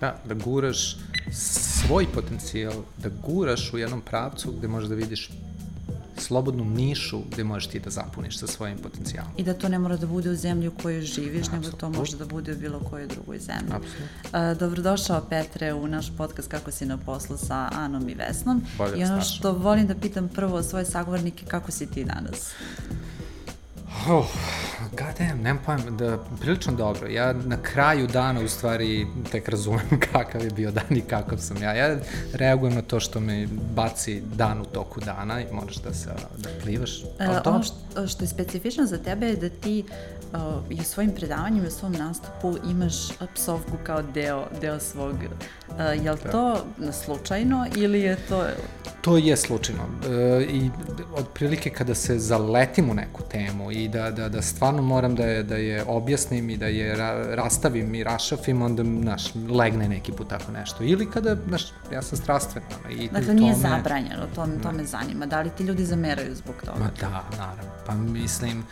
Da, da guraš svoj potencijal, da guraš u jednom pravcu gde možeš da vidiš slobodnu nišu gde možeš ti da zapuniš sa svojim potencijalom. I da to ne mora da bude u zemlji u kojoj živiš, Absolut. nego to može da bude u bilo kojoj drugoj zemlji. Apsolutno. Dobrodošao Petre u naš podcast Kako si na poslu sa Anom i Vesnom. Bolje I ono što volim da pitam prvo svoje sagovornike, kako si ti danas? Oh, god damn, nemam pojem, da, prilično dobro. Ja na kraju dana u stvari tek razumem kakav je bio dan i kakav sam ja. Ja reagujem na to što me baci dan u toku dana i moraš da se, da plivaš. E, to... Ono što, što je specifično za tebe je da ti uh, i u svojim predavanjima i u svom nastupu imaš psovku kao deo, deo svog. Uh, je li da. to slučajno ili je to... To je slučajno. E, I otprilike kada se zaletim u neku temu i da, da, da stvarno moram da je, da je objasnim i da je ra, rastavim i rašafim, onda, znaš, legne neki put tako nešto. Ili kada, znaš, ja sam strastven. I dakle, nije tome... zabranjeno, to, to me zanima. Da li ti ljudi zameraju zbog toga? Ma da, naravno. Pa mislim,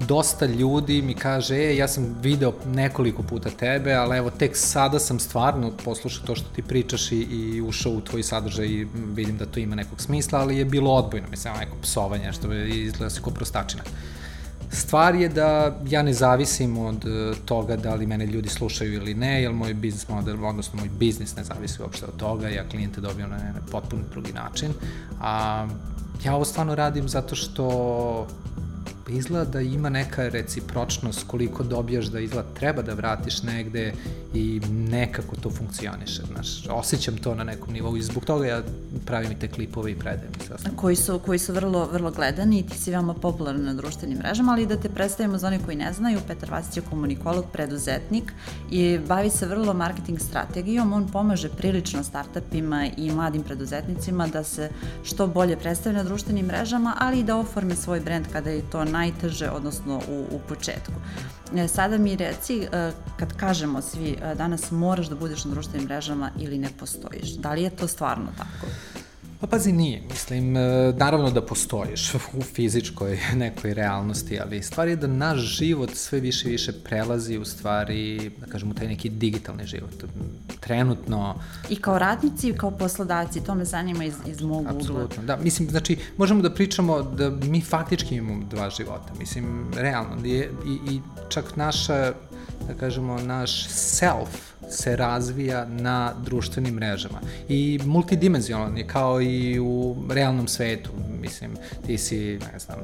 dosta ljudi mi kaže, e, ja sam video nekoliko puta tebe, ali evo, tek sada sam stvarno poslušao to što ti pričaš i, i ušao u tvoj sadržaj i vidim da to ima nekog smisla, ali je bilo odbojno, mislim, neko psovanje, što izgleda se kao prostačina. Stvar je da ja ne zavisim od e, toga da li mene ljudi slušaju ili ne, jer moj biznis model, odnosno moj biznis ne zavisi uopšte od toga, ja klijente dobijam na potpuno drugi način, a ja ovo stvarno radim zato što izgleda da ima neka recipročnost koliko dobijaš da izgleda treba da vratiš negde i nekako to funkcioniše, znaš, osjećam to na nekom nivou i zbog toga ja pravim i te klipove i predajem i sve Koji su, koji su vrlo, vrlo gledani i ti si veoma popularan na društvenim mrežama, ali da te predstavimo za one koji ne znaju, Petar Vasić je komunikolog, preduzetnik i bavi se vrlo marketing strategijom, on pomaže prilično startupima i mladim preduzetnicima da se što bolje predstave na društvenim mrežama, ali i da oforme svoj brend kada je to najteže, odnosno u, u početku. E, sada mi reci, e, kad kažemo svi e, danas moraš da budeš na društvenim mrežama ili ne postojiš, da li je to stvarno tako? Pa pazi, nije. Mislim, e, naravno da postojiš u fizičkoj nekoj realnosti, ali stvar je da naš život sve više i više prelazi u stvari, da kažemo, taj neki digitalni život. Trenutno... I kao radnici i kao poslodavci, to me zanima iz, iz mog ugla. Apsolutno, da. Mislim, znači, možemo da pričamo da mi faktički imamo dva života. Mislim, realno. I, i, i čak naša, da kažemo, naš self se razvija na društvenim mrežama. I multidimenzionalan je kao i u realnom svetu. Mislim, ti si, ne znam,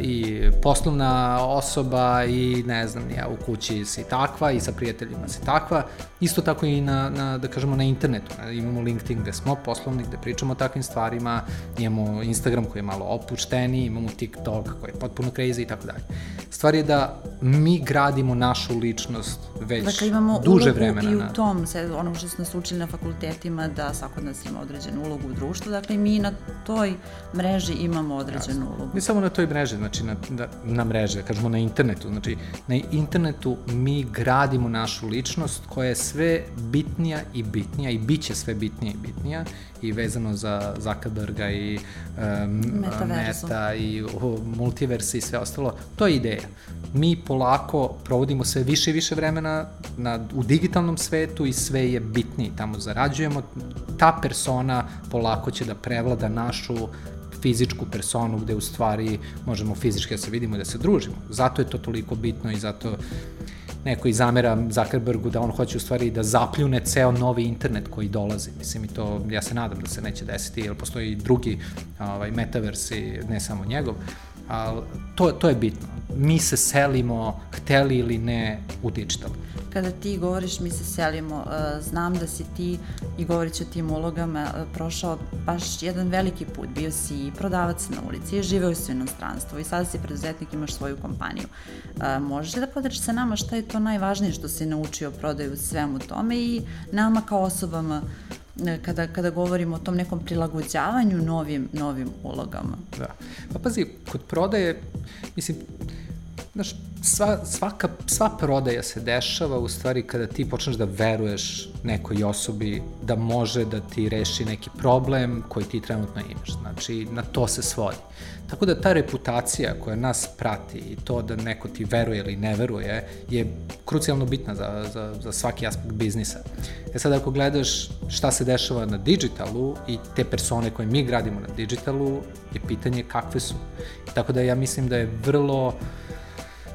i poslovna osoba i, ne znam, ja u kući si takva i sa prijateljima si takva. Isto tako i na, na da kažemo, na internetu. Imamo LinkedIn gde smo poslovni, gde pričamo o takvim stvarima, imamo Instagram koji je malo opušteni, imamo TikTok koji je potpuno crazy i tako dalje. Stvar je da mi gradimo našu ličnost već dakle, imamo duže vremena. U tom, ono što smo nas učili na fakultetima, da svako od nas ima određenu ulogu u društvu, dakle mi na toj mreži imamo određenu Jasno. ulogu. Ne samo na toj mreži, znači na, na, na mreže, da kažemo na internetu, znači na internetu mi gradimo našu ličnost koja je sve bitnija i bitnija i bit će sve bitnija i bitnija i vezano za Zuckerberga i um, Meta i uh, multiverse i sve ostalo, to je ideja. Mi polako provodimo sve više i više vremena na, u digitalnom svetu i sve je bitniji, tamo zarađujemo, ta persona polako će da prevlada našu fizičku personu gde u stvari možemo fizički da se vidimo i da se družimo. Zato je to toliko bitno i zato neko i zamera Zuckerbergu da on hoće u stvari da zapljune ceo novi internet koji dolazi. Mislim i to, ja se nadam da se neće desiti, jer postoji drugi ovaj, metaversi, ne samo njegov, ali to, to je bitno. Mi se selimo, hteli ili ne, u digital. Kada ti govoriš mi se selimo, e, znam da si ti i govorit o tim ulogama e, prošao baš jedan veliki put. Bio si prodavac na ulici, živeo u inostranstvu i sada si preduzetnik, imaš svoju kompaniju. E, možeš da podeliš sa nama šta je to najvažnije što si naučio prodaju svemu tome i nama kao osobama kada, kada govorimo o tom nekom prilagođavanju novim, novim ulogama. Da. Pa pazi, kod prodaje, mislim, znaš, sva, svaka, sva prodaja se dešava u stvari kada ti počneš da veruješ nekoj osobi da može da ti reši neki problem koji ti trenutno imaš. Znači, na to se svodi. Tako da ta reputacija koja nas prati i to da neko ti veruje ili ne veruje je krucijalno bitna za, za, za svaki aspekt biznisa. E sad ako gledaš šta se dešava na digitalu i te persone koje mi gradimo na digitalu, je pitanje kakve su. Tako da ja mislim da je vrlo uh,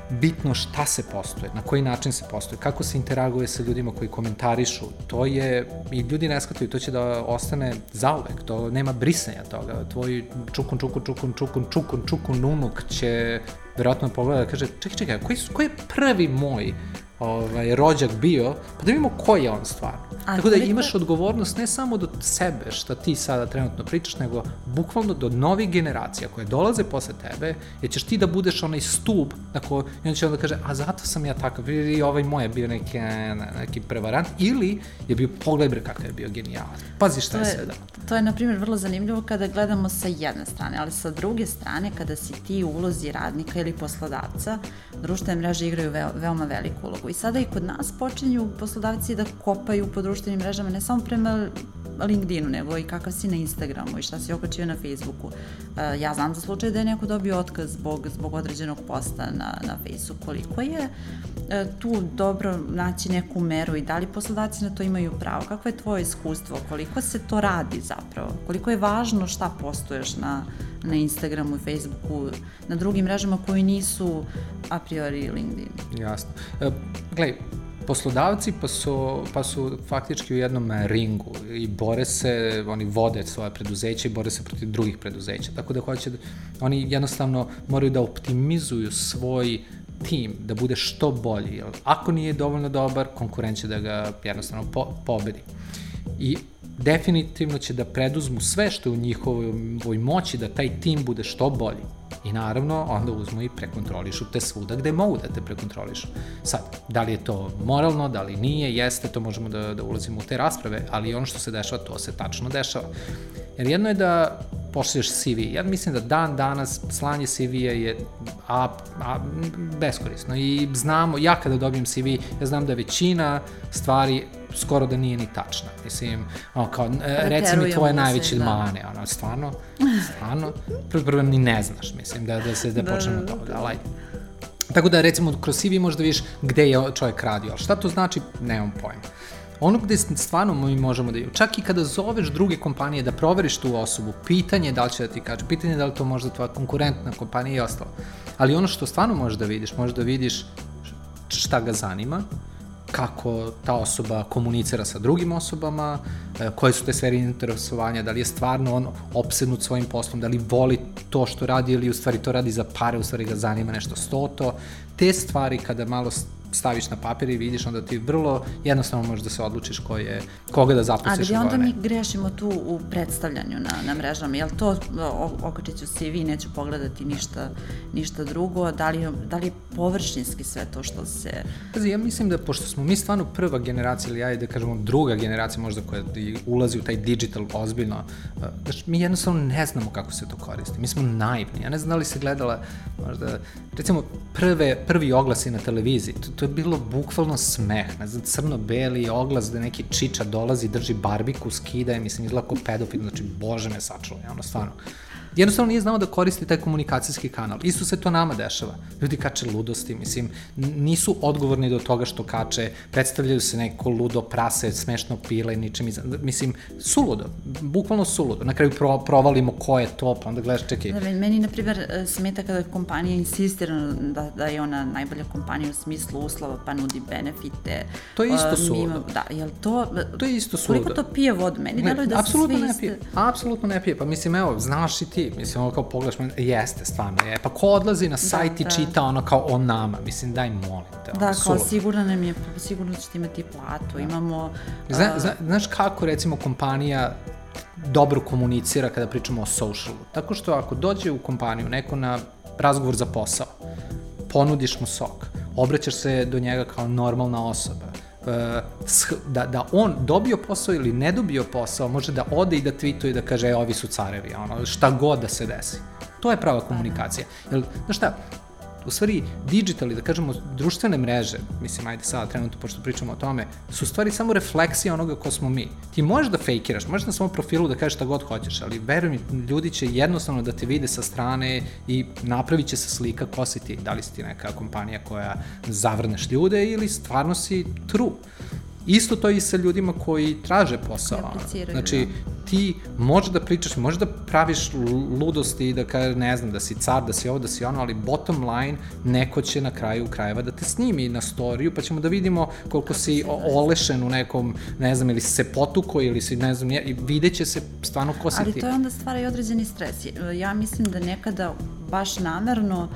bitno šta se postoje, na koji način se postoje, kako se interaguje sa ljudima koji komentarišu, to je, i ljudi ne shvataju, to će da ostane zauvek, to nema brisanja toga, tvoj čukun, čukun, čukun, čukun, čukun, čukun, unuk će verovatno pogleda da kaže, čekaj, čekaj, koji, koji je prvi moj ovaj, rođak bio, pa da vidimo ko je on stvarno. A, Tako da imaš odgovornost ne samo do sebe, šta ti sada trenutno pričaš, nego bukvalno do novih generacija koje dolaze posle tebe, jer ćeš ti da budeš onaj stub, na ko, i on će onda kaže, a zato sam ja takav, i ovaj moj je bio neki, neki prevarant, ili je bio, pogledaj kakav je bio genijalac. Pazi šta to je, je sve da. To je, na primjer, vrlo zanimljivo kada gledamo sa jedne strane, ali sa druge strane, kada si ti u ulozi radnika ili poslodavca, društvene mreže igraju veo, veoma veliku ulogu. I sada i kod nas počinju poslodavci da kopaju po društvenim mrežama, ne samo prema LinkedInu, nego i kakav si na Instagramu i šta si okačio na Facebooku. Uh, ja znam za slučaj da je neko dobio otkaz zbog, zbog određenog posta na, na Facebooku. Koliko je uh, tu dobro naći neku meru i da li poslodavci na to imaju pravo? Kako je tvoje iskustvo? Koliko se to radi zapravo? Koliko je važno šta postuješ na, na Instagramu i Facebooku, na drugim mrežama koji nisu a priori LinkedIn? Jasno. E, gledaj, poslodavci pa su, pa su faktički u jednom ringu i bore se, oni vode svoje preduzeće i bore se protiv drugih preduzeća. Tako da hoće da, oni jednostavno moraju da optimizuju svoj tim da bude što bolji. Jer ako nije dovoljno dobar, konkurent će da ga jednostavno po, pobedi. I definitivno će da preduzmu sve što je u njihovoj moći da taj tim bude što bolji. I naravno, onda uzmu i prekontrolišu te svuda gde mogu da te prekontrolišu. Sad, da li je to moralno, da li nije, jeste, to možemo da, da ulazimo u te rasprave, ali ono što se dešava, to se tačno dešava. Jer jedno je da pošalješ CV. Ja mislim da dan danas slanje CV-a je a, a, beskorisno i znamo, ja kada dobijem CV, ja znam da većina stvari skoro da nije ni tačna. Mislim, ono, kao, e, reci mi tvoje najveće da. mane, ono, stvarno, stvarno, prvo, prvo ni ne znaš, mislim, da, da se, da, da počnemo da, da, da, da, Tako da, recimo, kroz CV možda vidiš gde je čovjek radio, ali šta to znači, nemam pojma. Ono gde stvarno mi možemo da je, čak i kada zoveš druge kompanije da proveriš tu osobu, pitanje je da li će da ti kaže, pitanje je da li to možda tvoja konkurentna kompanija i ostalo. Ali ono što stvarno možeš da vidiš, možeš da vidiš šta ga zanima, kako ta osoba komunicira sa drugim osobama, e, koje su te sfere interesovanja, da li je stvarno on opsednut svojim poslom, da li voli to što radi ili u stvari to radi za pare, u stvari ga zanima nešto stoto. Te stvari kada malo staviš na papir i vidiš, onda ti vrlo jednostavno možeš da se odlučiš ko je, koga da zaposliš. Ali onda mi grešimo tu u predstavljanju na, na mrežama, jel to okačit ću CV, neću pogledati ništa, ništa drugo, da li, da li je površinski sve to što se... Pazi, ja mislim da pošto smo mi stvarno prva generacija, ili ja da kažemo druga generacija možda koja ulazi u taj digital ozbiljno, znači mi jednostavno ne znamo kako se to koristi. Mi smo naivni. Ja ne znam da li se gledala možda, recimo, prve, prvi oglasi na televiziji, to, to je bilo bukvalno smeh, ne znam, crno-beli oglas da neki čiča dolazi, drži barbiku, skida je, mislim, izgleda kao pedofil, znači, bože me sačuvaj, ono, stvarno jednostavno nije znao da koristi taj komunikacijski kanal. Isto se to nama dešava. Ljudi kače ludosti, mislim, nisu odgovorni do toga što kače, predstavljaju se neko ludo prase, smešno pile, ničem iza. Mislim, suludo, bukvalno suludo. Na kraju pro, provalimo ko je to, pa onda gledaš, čekaj. Da, meni, na primjer, smeta kada kompanija insistira da, da je ona najbolja kompanija u smislu uslova, pa nudi benefite. To je isto suludo. Mimo, da, jel to... To je isto suludo. Koliko to pije vod? Meni ne, da su svi ne pije. Apsolutno ne pije. Pa mislim, evo, znaš i ti, mislim, ono kao pogledaš, jeste, stvarno je. Pa ko odlazi na sajt da, i da. čita ono kao o nama, mislim, daj molim te. Da, kao sigurno nam je, sigurno ćete imati platu, da. imamo... Zna, uh, zna, znaš kako, recimo, kompanija dobro komunicira kada pričamo o socialu? Tako što ako dođe u kompaniju neko na razgovor za posao, ponudiš mu sok, obraćaš se do njega kao normalna osoba, da, da on dobio posao ili ne dobio posao, može da ode i da tweetuje da kaže, e, ovi su carevi, ono, šta god da se desi. To je prava komunikacija. Jel, znaš šta, u stvari digitali, da kažemo, društvene mreže, mislim, ajde sada trenutno, pošto pričamo o tome, su u stvari samo refleksija onoga ko smo mi. Ti možeš da fejkiraš, možeš na svom profilu da kažeš šta god hoćeš, ali veruj mi, ljudi će jednostavno da te vide sa strane i napravit će se slika ko si ti. Da li si ti neka kompanija koja zavrneš ljude ili stvarno si true. Isto to i sa ljudima koji traže posao. Znači, da ti možeš da pričaš, možeš da praviš ludosti i da kaže, ne znam, da si car, da si ovo, da si ono, ali bottom line, neko će na kraju krajeva da te snimi na storiju, pa ćemo da vidimo koliko si olešen u nekom, ne znam, ili se potuko, ili si, ne znam, i vidjet će se stvarno ko si ali ti. Ali to je onda stvara i određeni stres. Ja mislim da nekada baš namerno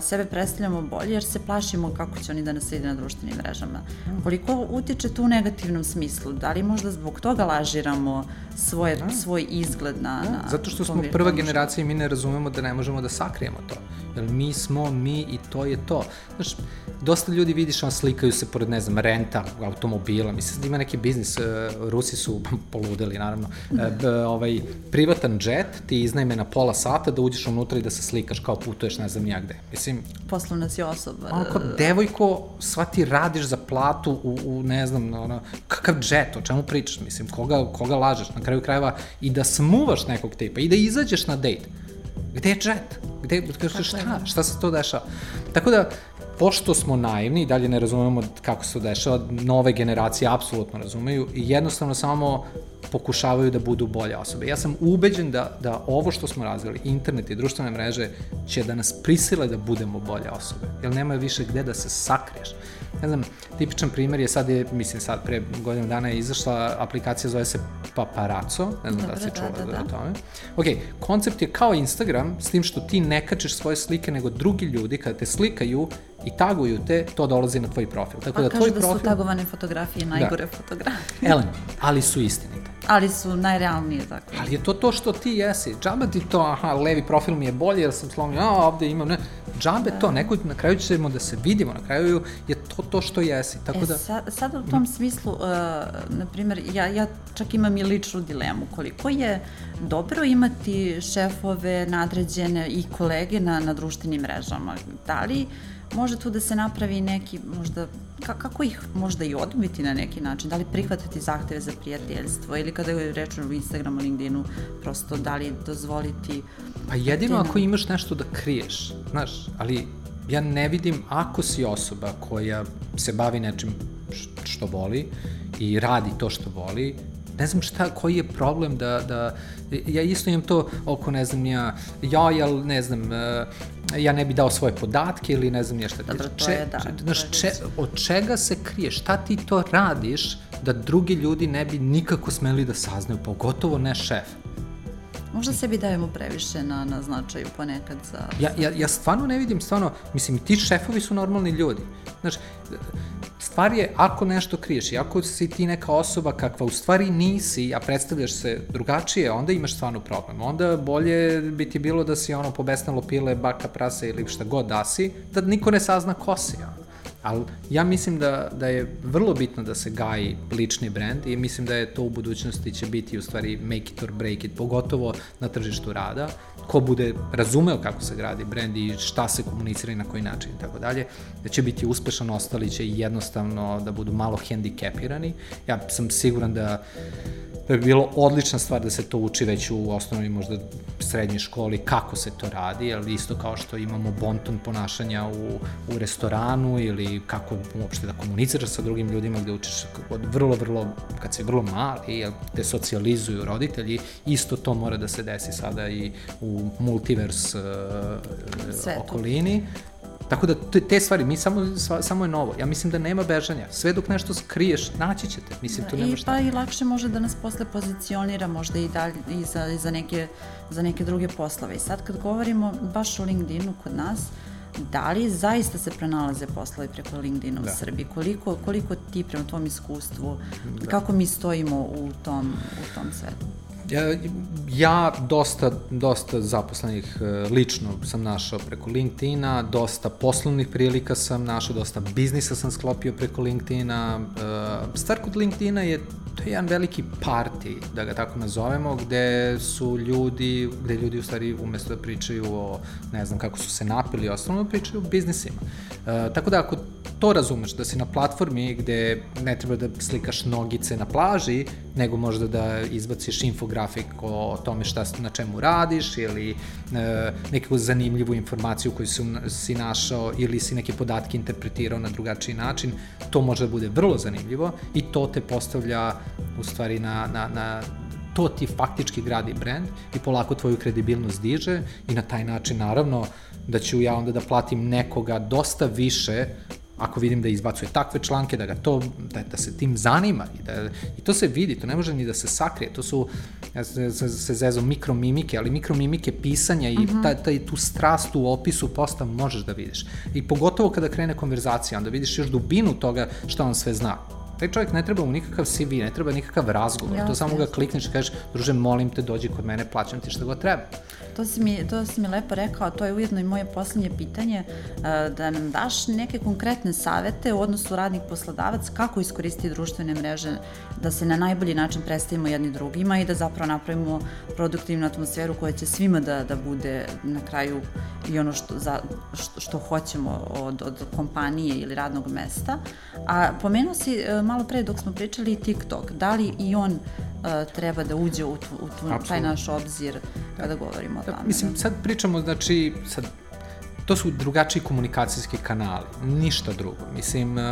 sebe predstavljamo bolje jer se plašimo kako će oni da nas vide na društvenim mrežama. Koliko utiče tu u negativnom smislu? Da li možda zbog toga lažiramo svoje, da. svoj izgled na, da. na... Zato što smo prva generacija i mi ne razumemo da ne možemo da sakrijemo to. Jer mi smo mi i to je to. Znaš, dosta ljudi vidiš, on slikaju se pored, ne znam, renta automobila. Mislim da ima neki biznis, uh, Rusi su poludeli, naravno. Uh, ovaj, privatan jet ti iznajme na pola sata da uđeš unutra i da se slikaš kao putuješ ne znam ja gde. Mislim... Poslovna si osoba. Ono kao, devojko, sva ti radiš za platu u, u ne znam, ono, kakav jet, o čemu pričaš, mislim, koga, koga lažeš, na kraju krajeva i da smuvaš nekog tipa i da izađeš na dejt. Gde je jet? Gde, šta, šta, šta se to dešava? Tako da, pošto smo naivni i dalje ne razumemo kako se to dešava, nove generacije apsolutno razumeju i jednostavno samo pokušavaju da budu bolje osobe. Ja sam ubeđen da, da ovo što smo razvili, internet i društvene mreže, će da nas prisile da budemo bolje osobe, jer nema više gde da se sakriješ. Ne znam, tipičan primjer je sad je, mislim sad pre godinu dana je izašla aplikacija zove se Paparazzo, ne znam da Dobre, da se čuva da, da, da. o tome. Ok, koncept je kao Instagram, s tim što ti ne kačeš svoje slike, nego drugi ljudi kada te slikaju i taguju te, to dolazi na tvoj profil. Tako pa da tvoj da su tagovane fotografije najgore da. fotografije. Elem, ali su istinite. Ali su najrealnije, tako. Ali je to to što ti jesi. Džaba ti to, aha, levi profil mi je bolji jer sam slomio, a ovde imam, ne. Džabe da. to, neko, na kraju ćemo da se vidimo, na kraju je to to što jesi. Tako e, da... Sa, sada u tom smislu, uh, na primjer, ja, ja čak imam i ličnu dilemu. Koliko je dobro imati šefove, nadređene i kolege na, na društvenim mrežama? Da li može tu da se napravi neki, možda, ka, kako ih možda i odbiti na neki način? Da li prihvatiti zahteve za prijateljstvo ili kada je reč u Instagramu, LinkedInu, prosto da li dozvoliti... Pa jedino ako imaš nešto da kriješ, znaš, ali ja ne vidim ako si osoba koja se bavi nečim što voli i radi to što voli, ne znam šta, koji je problem da, da ja isto imam to oko, ne znam, ja, ja, jel, ne znam, uh, ja ne bi dao svoje podatke ili ne znam ja šta. Dobro, to je, da. Znaš, če, od čega se krije? Šta ti to radiš da drugi ljudi ne bi nikako smeli da saznaju, pogotovo ne šef? Možda sebi dajemo previše na, na značaju ponekad za... Ja, ja, ja stvarno ne vidim, stvarno, mislim, ti šefovi su normalni ljudi. Znaš, stvar je ako nešto kriješ i ako si ti neka osoba kakva u stvari nisi, a predstavljaš se drugačije, onda imaš stvarno problem. Onda bolje bi ti bilo da si ono pobesnalo pile, baka, prase ili šta god da si, da niko ne sazna ko si. Ja. Ali ja mislim da, da je vrlo bitno da se gaji lični brand i mislim da je to u budućnosti će biti u stvari make it or break it, pogotovo na tržištu rada. Ko bude razumeo kako se gradi brand i šta se komunicira i na koji način i tako dalje, da će biti uspešan, ostali će jednostavno da budu malo hendikepirani. Ja sam siguran da da bi bilo odlična stvar da se to uči već u osnovnoj možda srednjoj školi kako se to radi, ali isto kao što imamo bonton ponašanja u, u restoranu ili kako uopšte da komuniciraš sa drugim ljudima gde učiš od vrlo, vrlo, kad si vrlo mali, jel, te socijalizuju roditelji, isto to mora da se desi sada i u multivers uh, okolini Tako da te, te stvari, mi samo, samo je novo. Ja mislim da nema bežanja. Sve dok nešto skriješ, naći ćete. Mislim, da, tu nema šta. Pa i lakše može da nas posle pozicionira možda i dalje i za, i za, neke, za neke druge poslove. I sad kad govorimo baš o LinkedInu kod nas, da li zaista se prenalaze poslovi preko LinkedIna da. u Srbiji? Koliko, koliko ti prema tvom iskustvu, da. kako mi stojimo u tom, u tom svetu? Ja dosta, dosta zaposlenih e, lično sam našao preko LinkedIna, dosta poslovnih prilika sam našao, dosta biznisa sam sklopio preko LinkedIna. E, stvar kod LinkedIna je, to je jedan veliki party, da ga tako nazovemo, gde su ljudi, gde ljudi u stvari umesto da pričaju o, ne znam, kako su se napili, osnovno pričaju o biznisima. E, tako da ako to razumeš, da si na platformi gde ne treba da slikaš nogice na plaži, nego možda da izbaciš infografik o tome šta, na čemu radiš ili e, neku zanimljivu informaciju koju si, si našao ili si neke podatke interpretirao na drugačiji način, to može da bude vrlo zanimljivo i to te postavlja u stvari na, na, na to ti faktički gradi brand i polako tvoju kredibilnost diže i na taj način naravno da ću ja onda da platim nekoga dosta više ako vidim da izbacuje takve članke, da ga to, da, da se tim zanima i, da, i to se vidi, to ne može ni da se sakrije, to su, ja se, se, se zezom mikromimike, ali mikromimike pisanja i uh mhm. -huh. ta, ta, tu strast u opisu posta možeš da vidiš. I pogotovo kada krene konverzacija, onda vidiš još dubinu toga šta on sve zna taj čovjek ne treba mu nikakav CV, ne treba nikakav razgovor, ja, to samo ga klikneš i kažeš, druže, molim te, dođi kod mene, plaćam ti šta god treba. To si mi, to si mi lepo rekao, to je ujedno i moje poslednje pitanje, e, da nam daš neke konkretne savete u odnosu radnik poslodavac kako iskoristiti društvene mreže da se na najbolji način predstavimo jedni drugima i da zapravo napravimo produktivnu atmosferu koja će svima da, da bude na kraju i ono što, za, što, što hoćemo od, od kompanije ili radnog mesta. A pomenuo si e, malo pre dok smo pričali TikTok, da li i on uh, treba da uđe u, tu, u tu, taj naš obzir kada govorimo o tome? Mislim, sad pričamo, znači, sad to su drugačiji komunikacijski kanali, ništa drugo. Mislim, uh,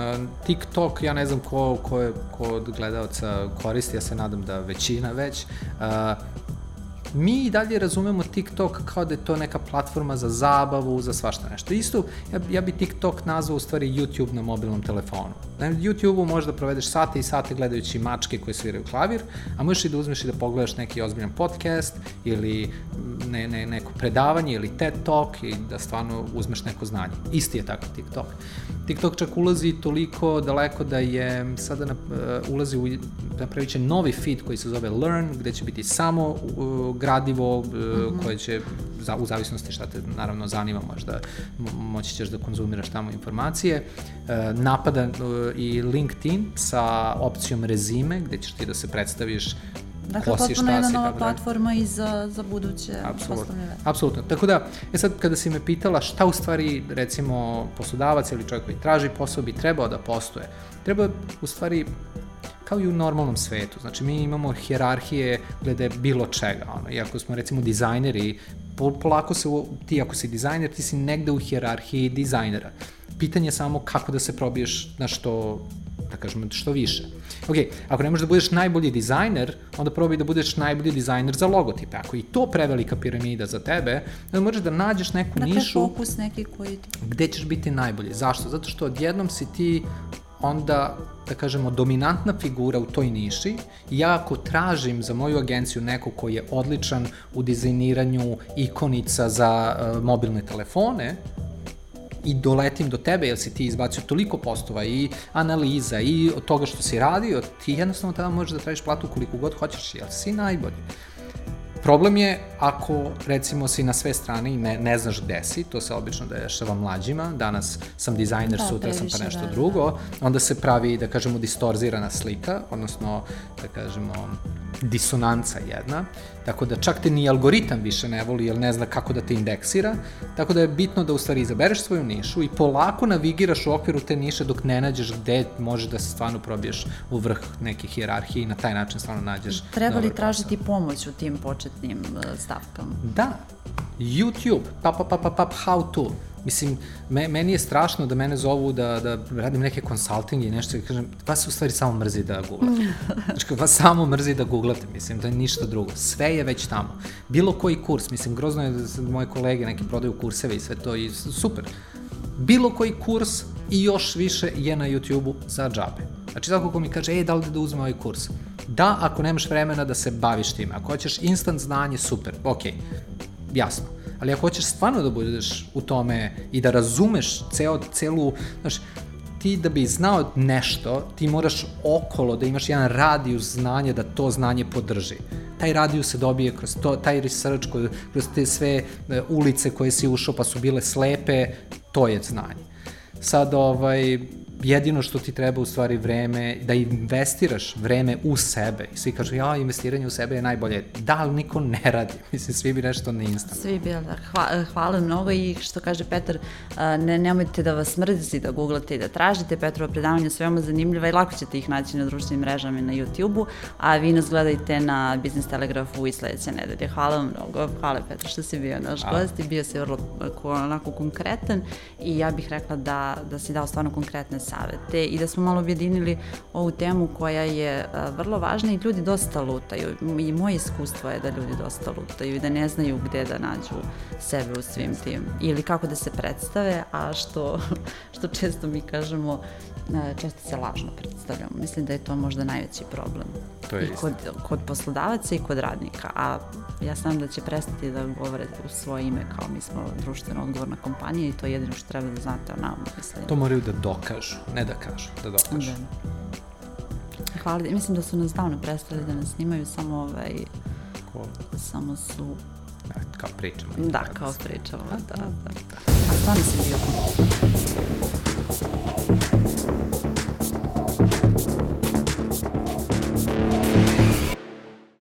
TikTok, ja ne znam ko, ko, je, ko od gledalca koristi, ja se nadam da većina već, uh, mi i dalje razumemo TikTok kao da je to neka platforma za zabavu, za svašta nešto. Isto, ja, ja bi TikTok nazvao u stvari YouTube na mobilnom telefonu. Na YouTube-u možeš da provedeš sate i sate gledajući mačke koje sviraju klavir, a možeš i da uzmeš i da pogledaš neki ozbiljan podcast ili ne, ne, neko predavanje ili TED Talk i da stvarno uzmeš neko znanje. Isti je tako TikTok. TikTok čak ulazi toliko daleko da je sada na, uh, ulazi u, napravit će novi feed koji se zove Learn, gde će biti samo uh, gradivo uh, mm -hmm. koje će, za, u zavisnosti šta te naravno zanima, možda moći ćeš da konzumiraš tamo informacije. Uh, napada uh, i LinkedIn sa opcijom rezime, gde ćeš ti da se predstaviš Dakle, ko si, potpuno jedna nova platforma i za, za buduće poslovne veze. Apsolutno. Tako da, e sad, kada si me pitala šta u stvari, recimo, poslodavac ili čovjek koji traži posao bi trebao da postoje, treba u stvari kao i u normalnom svetu. Znači, mi imamo hjerarhije glede bilo čega. Ono. I ako smo, recimo, dizajneri, polako se, ti ako si dizajner, ti si negde u hjerarhiji dizajnera. Pitanje je samo kako da se probiješ na što da kažemo, što više. Ok, ako ne možeš da budeš najbolji dizajner, onda probaj da budeš najbolji dizajner za logotipe. Ako i to prevelika piramida za tebe, onda možeš da nađeš neku dakle, nišu... Dakle, fokus neki koji ti... Gde ćeš biti najbolji. Zašto? Zato što odjednom si ti onda, da kažemo, dominantna figura u toj niši ja ako tražim za moju agenciju neko koji je odličan u dizajniranju ikonica za uh, mobilne telefone, i doletim do tebe, jer si ti izbacio toliko postova i analiza i od toga što si radio, ti jednostavno tada možeš da tražiš platu koliko god hoćeš, jer si najbolji. Problem je ako recimo si na sve strane i ne, ne znaš gde si, to se obično dešava mlađima, danas sam dizajner, da, sutra sam pa nešto da, drugo, da. onda se pravi, da kažemo, distorzirana slika, odnosno, da kažemo, disonanca jedna, tako da čak te ni algoritam više ne voli, jer ne zna kako da te indeksira, tako da je bitno da u stvari izabereš svoju nišu i polako navigiraš u okviru te niše dok ne nađeš gde možeš da se stvarno probiješ u vrh neke hijerarhije i na taj način stvarno nađeš Treba li tražiti pomoć u tim početnim uh, stavkama? Da, YouTube, pa pa pa pa pa how to, Mislim, me, meni je strašno da mene zovu da, da radim neke konsultinge i nešto i kažem, vas u stvari samo mrzi da googlate. Znači, vas samo mrzi da googlate, mislim, da je ništa drugo. Sve je već tamo. Bilo koji kurs, mislim, grozno je da moje kolege neki prodaju kurseve i sve to i super. Bilo koji kurs i još više je na YouTube-u za džabe. Znači, tako ko mi kaže, ej, da li da uzme ovaj kurs? Da, ako nemaš vremena da se baviš tim. Ako hoćeš instant znanje, super, okay. jasno ali ako hoćeš stvarno da budeš u tome i da razumeš ceo, celu, znaš, ti da bi znao nešto, ti moraš okolo da imaš jedan radijus znanja da to znanje podrži. taj radio se dobije kroz to, taj research, kroz te sve e, ulice koje si ušao pa su bile slepe, to je znanje. Sad, ovaj, jedino što ti treba u stvari vreme, da investiraš vreme u sebe. I svi kažu, ja, investiranje u sebe je najbolje. Da, ali niko ne radi. Mislim, svi bi nešto na instant. Svi bi, da. Hva, hvala mnogo i što kaže Petar, ne, nemojte da vas mrzi da googlate i da tražite. Petrova predavanja su veoma zanimljiva i lako ćete ih naći na društvenim mrežama i na YouTube-u, a vi nas gledajte na Business Telegrafu i sledeće nedelje. Hvala vam mnogo. Hvala Petar što si bio naš gost i bio si vrlo onako konkretan i ja bih rekla da, da si dao stvarno konkretne savete i da smo malo objedinili ovu temu koja je vrlo važna i ljudi dosta lutaju. I moje iskustvo je da ljudi dosta lutaju i da ne znaju gde da nađu sebe u svim tim ili kako da se predstave, a što, što često mi kažemo često se lažno predstavljamo. Mislim da je to možda najveći problem. To je I kod, kod poslodavaca i kod radnika. A ja znam da će prestati da govore u svoje ime kao mi smo društveno odgovorna kompanija i to je jedino što treba da znate o nama. Mislim. To moraju da dokažu, ne da kažu, da dokažu. Da. Hvala, mislim da su nas davno prestali da nas snimaju, samo ovaj, Ko? samo su kao pričamo. Da, kao pričamo, da, da. A stvarno si bio